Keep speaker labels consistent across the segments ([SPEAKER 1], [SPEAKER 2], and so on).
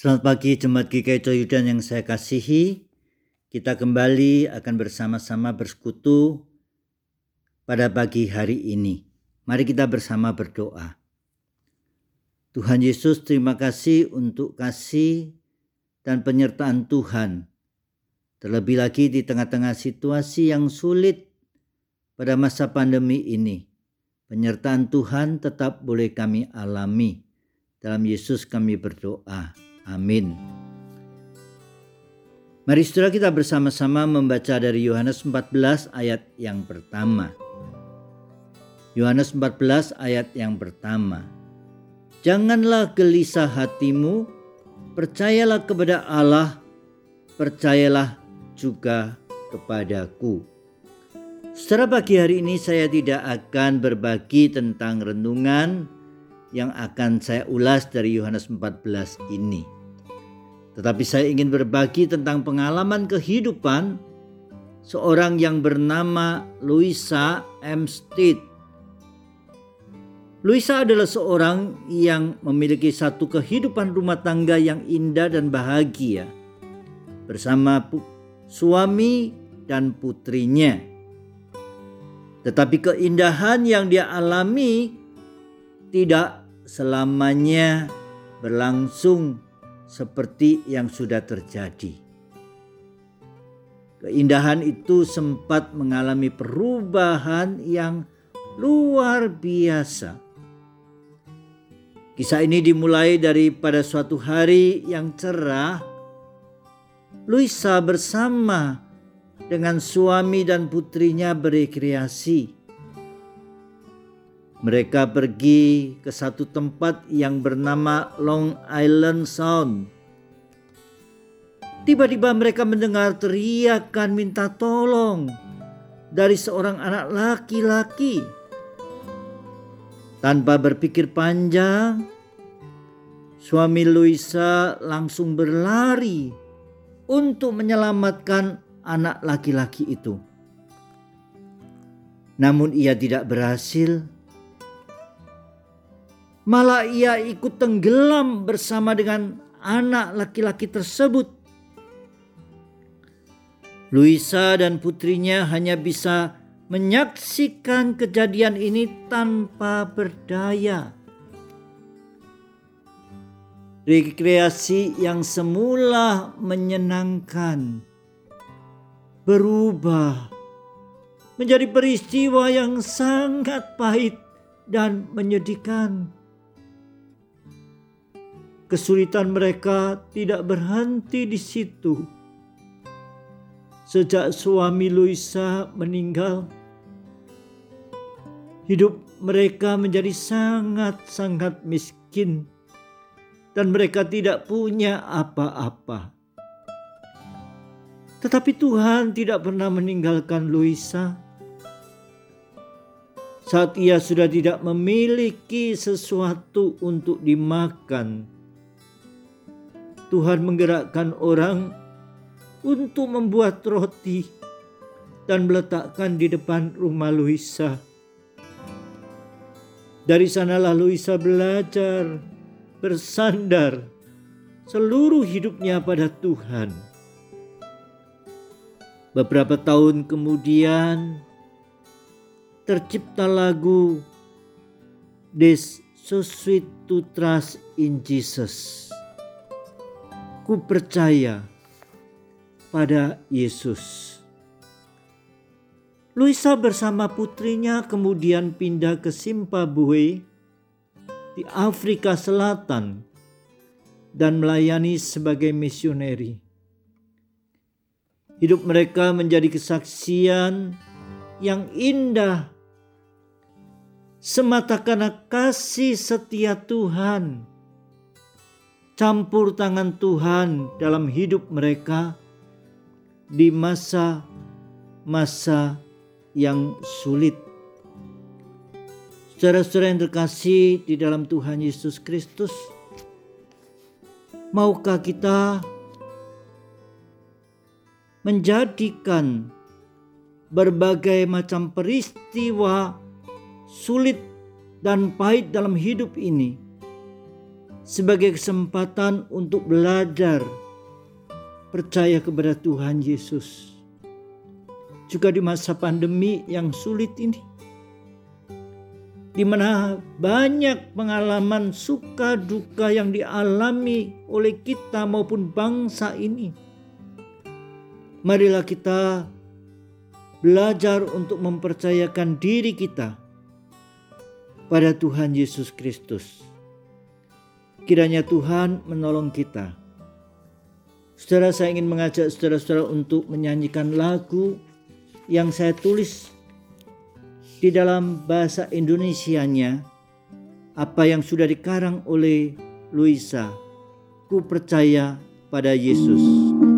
[SPEAKER 1] Selamat pagi Jemaat GKI Coyudan yang saya kasihi. Kita kembali akan bersama-sama bersekutu pada pagi hari ini. Mari kita bersama berdoa. Tuhan Yesus terima kasih untuk kasih dan penyertaan Tuhan. Terlebih lagi di tengah-tengah situasi yang sulit pada masa pandemi ini. Penyertaan Tuhan tetap boleh kami alami. Dalam Yesus kami berdoa. Amin. Mari saudara kita bersama-sama membaca dari Yohanes 14 ayat yang pertama. Yohanes 14 ayat yang pertama. Janganlah gelisah hatimu, percayalah kepada Allah, percayalah juga kepadaku. Secara pagi hari ini saya tidak akan berbagi tentang renungan yang akan saya ulas dari Yohanes 14 ini. Tetapi saya ingin berbagi tentang pengalaman kehidupan seorang yang bernama Louisa M. Stead. Louisa adalah seorang yang memiliki satu kehidupan rumah tangga yang indah dan bahagia bersama suami dan putrinya. Tetapi keindahan yang dia alami tidak selamanya berlangsung seperti yang sudah terjadi. Keindahan itu sempat mengalami perubahan yang luar biasa. Kisah ini dimulai dari pada suatu hari yang cerah. Luisa bersama dengan suami dan putrinya berekreasi mereka pergi ke satu tempat yang bernama Long Island Sound. Tiba-tiba mereka mendengar teriakan minta tolong dari seorang anak laki-laki. Tanpa berpikir panjang, suami Luisa langsung berlari untuk menyelamatkan anak laki-laki itu. Namun ia tidak berhasil Malah ia ikut tenggelam bersama dengan anak laki-laki tersebut. Luisa dan putrinya hanya bisa menyaksikan kejadian ini tanpa berdaya. Rekreasi yang semula menyenangkan berubah menjadi peristiwa yang sangat pahit dan menyedihkan. Kesulitan mereka tidak berhenti di situ. Sejak suami Luisa meninggal, hidup mereka menjadi sangat-sangat miskin dan mereka tidak punya apa-apa. Tetapi Tuhan tidak pernah meninggalkan Luisa. Saat ia sudah tidak memiliki sesuatu untuk dimakan, Tuhan menggerakkan orang untuk membuat roti dan meletakkan di depan rumah Luisa. Dari sanalah Luisa belajar bersandar seluruh hidupnya pada Tuhan. Beberapa tahun kemudian tercipta lagu This So Sweet to Trust in Jesus. Ku percaya pada Yesus. Luisa bersama putrinya kemudian pindah ke Zimbabwe di Afrika Selatan dan melayani sebagai misioneri. Hidup mereka menjadi kesaksian yang indah semata karena kasih setia Tuhan campur tangan Tuhan dalam hidup mereka di masa-masa yang sulit. Saudara-saudara yang terkasih di dalam Tuhan Yesus Kristus, maukah kita menjadikan berbagai macam peristiwa sulit dan pahit dalam hidup ini sebagai kesempatan untuk belajar percaya kepada Tuhan Yesus. Juga di masa pandemi yang sulit ini, di mana banyak pengalaman suka duka yang dialami oleh kita maupun bangsa ini. Marilah kita belajar untuk mempercayakan diri kita pada Tuhan Yesus Kristus. Kiranya Tuhan menolong kita. Saudara, saya ingin mengajak saudara-saudara untuk menyanyikan lagu yang saya tulis di dalam bahasa Indonesianya apa yang sudah dikarang oleh Luisa. Ku percaya pada Yesus.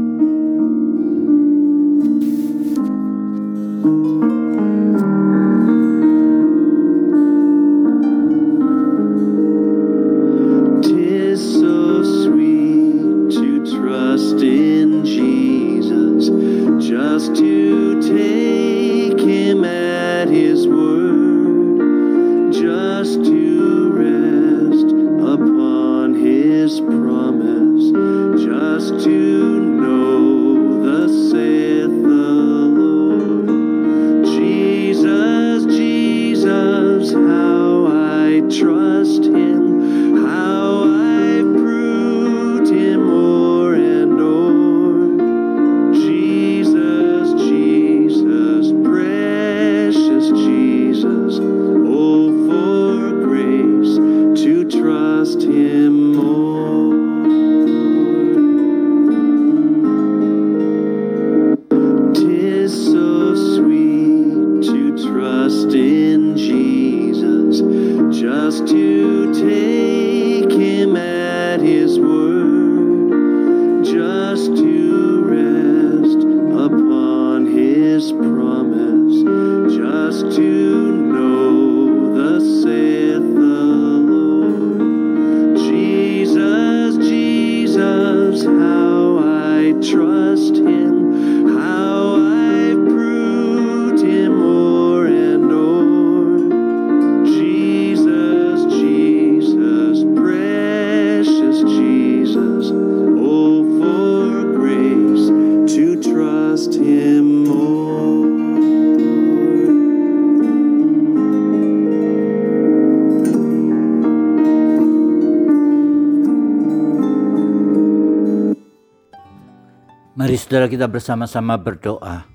[SPEAKER 1] Mari saudara kita bersama-sama berdoa.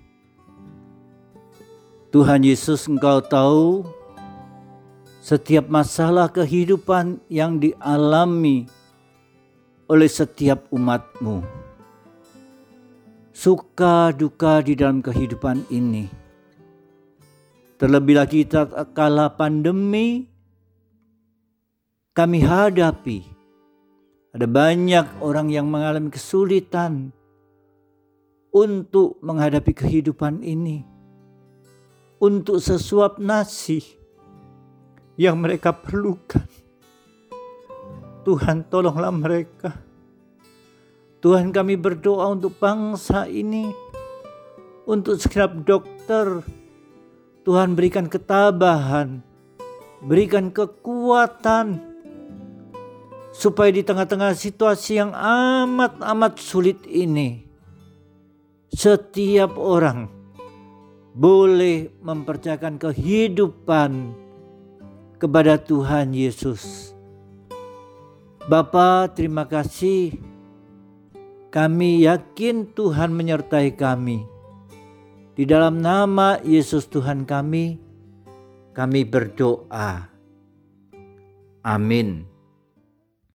[SPEAKER 1] Tuhan Yesus engkau tahu setiap masalah kehidupan yang dialami oleh setiap umatmu. Suka duka di dalam kehidupan ini. Terlebih lagi kala pandemi kami hadapi. Ada banyak orang yang mengalami kesulitan untuk menghadapi kehidupan ini, untuk sesuap nasi yang mereka perlukan. Tuhan, tolonglah mereka. Tuhan, kami berdoa untuk bangsa ini, untuk setiap dokter. Tuhan, berikan ketabahan, berikan kekuatan, supaya di tengah-tengah situasi yang amat-amat sulit ini setiap orang boleh mempercayakan kehidupan kepada Tuhan Yesus. Bapa, terima kasih. Kami yakin Tuhan menyertai kami. Di dalam nama Yesus Tuhan kami, kami berdoa. Amin.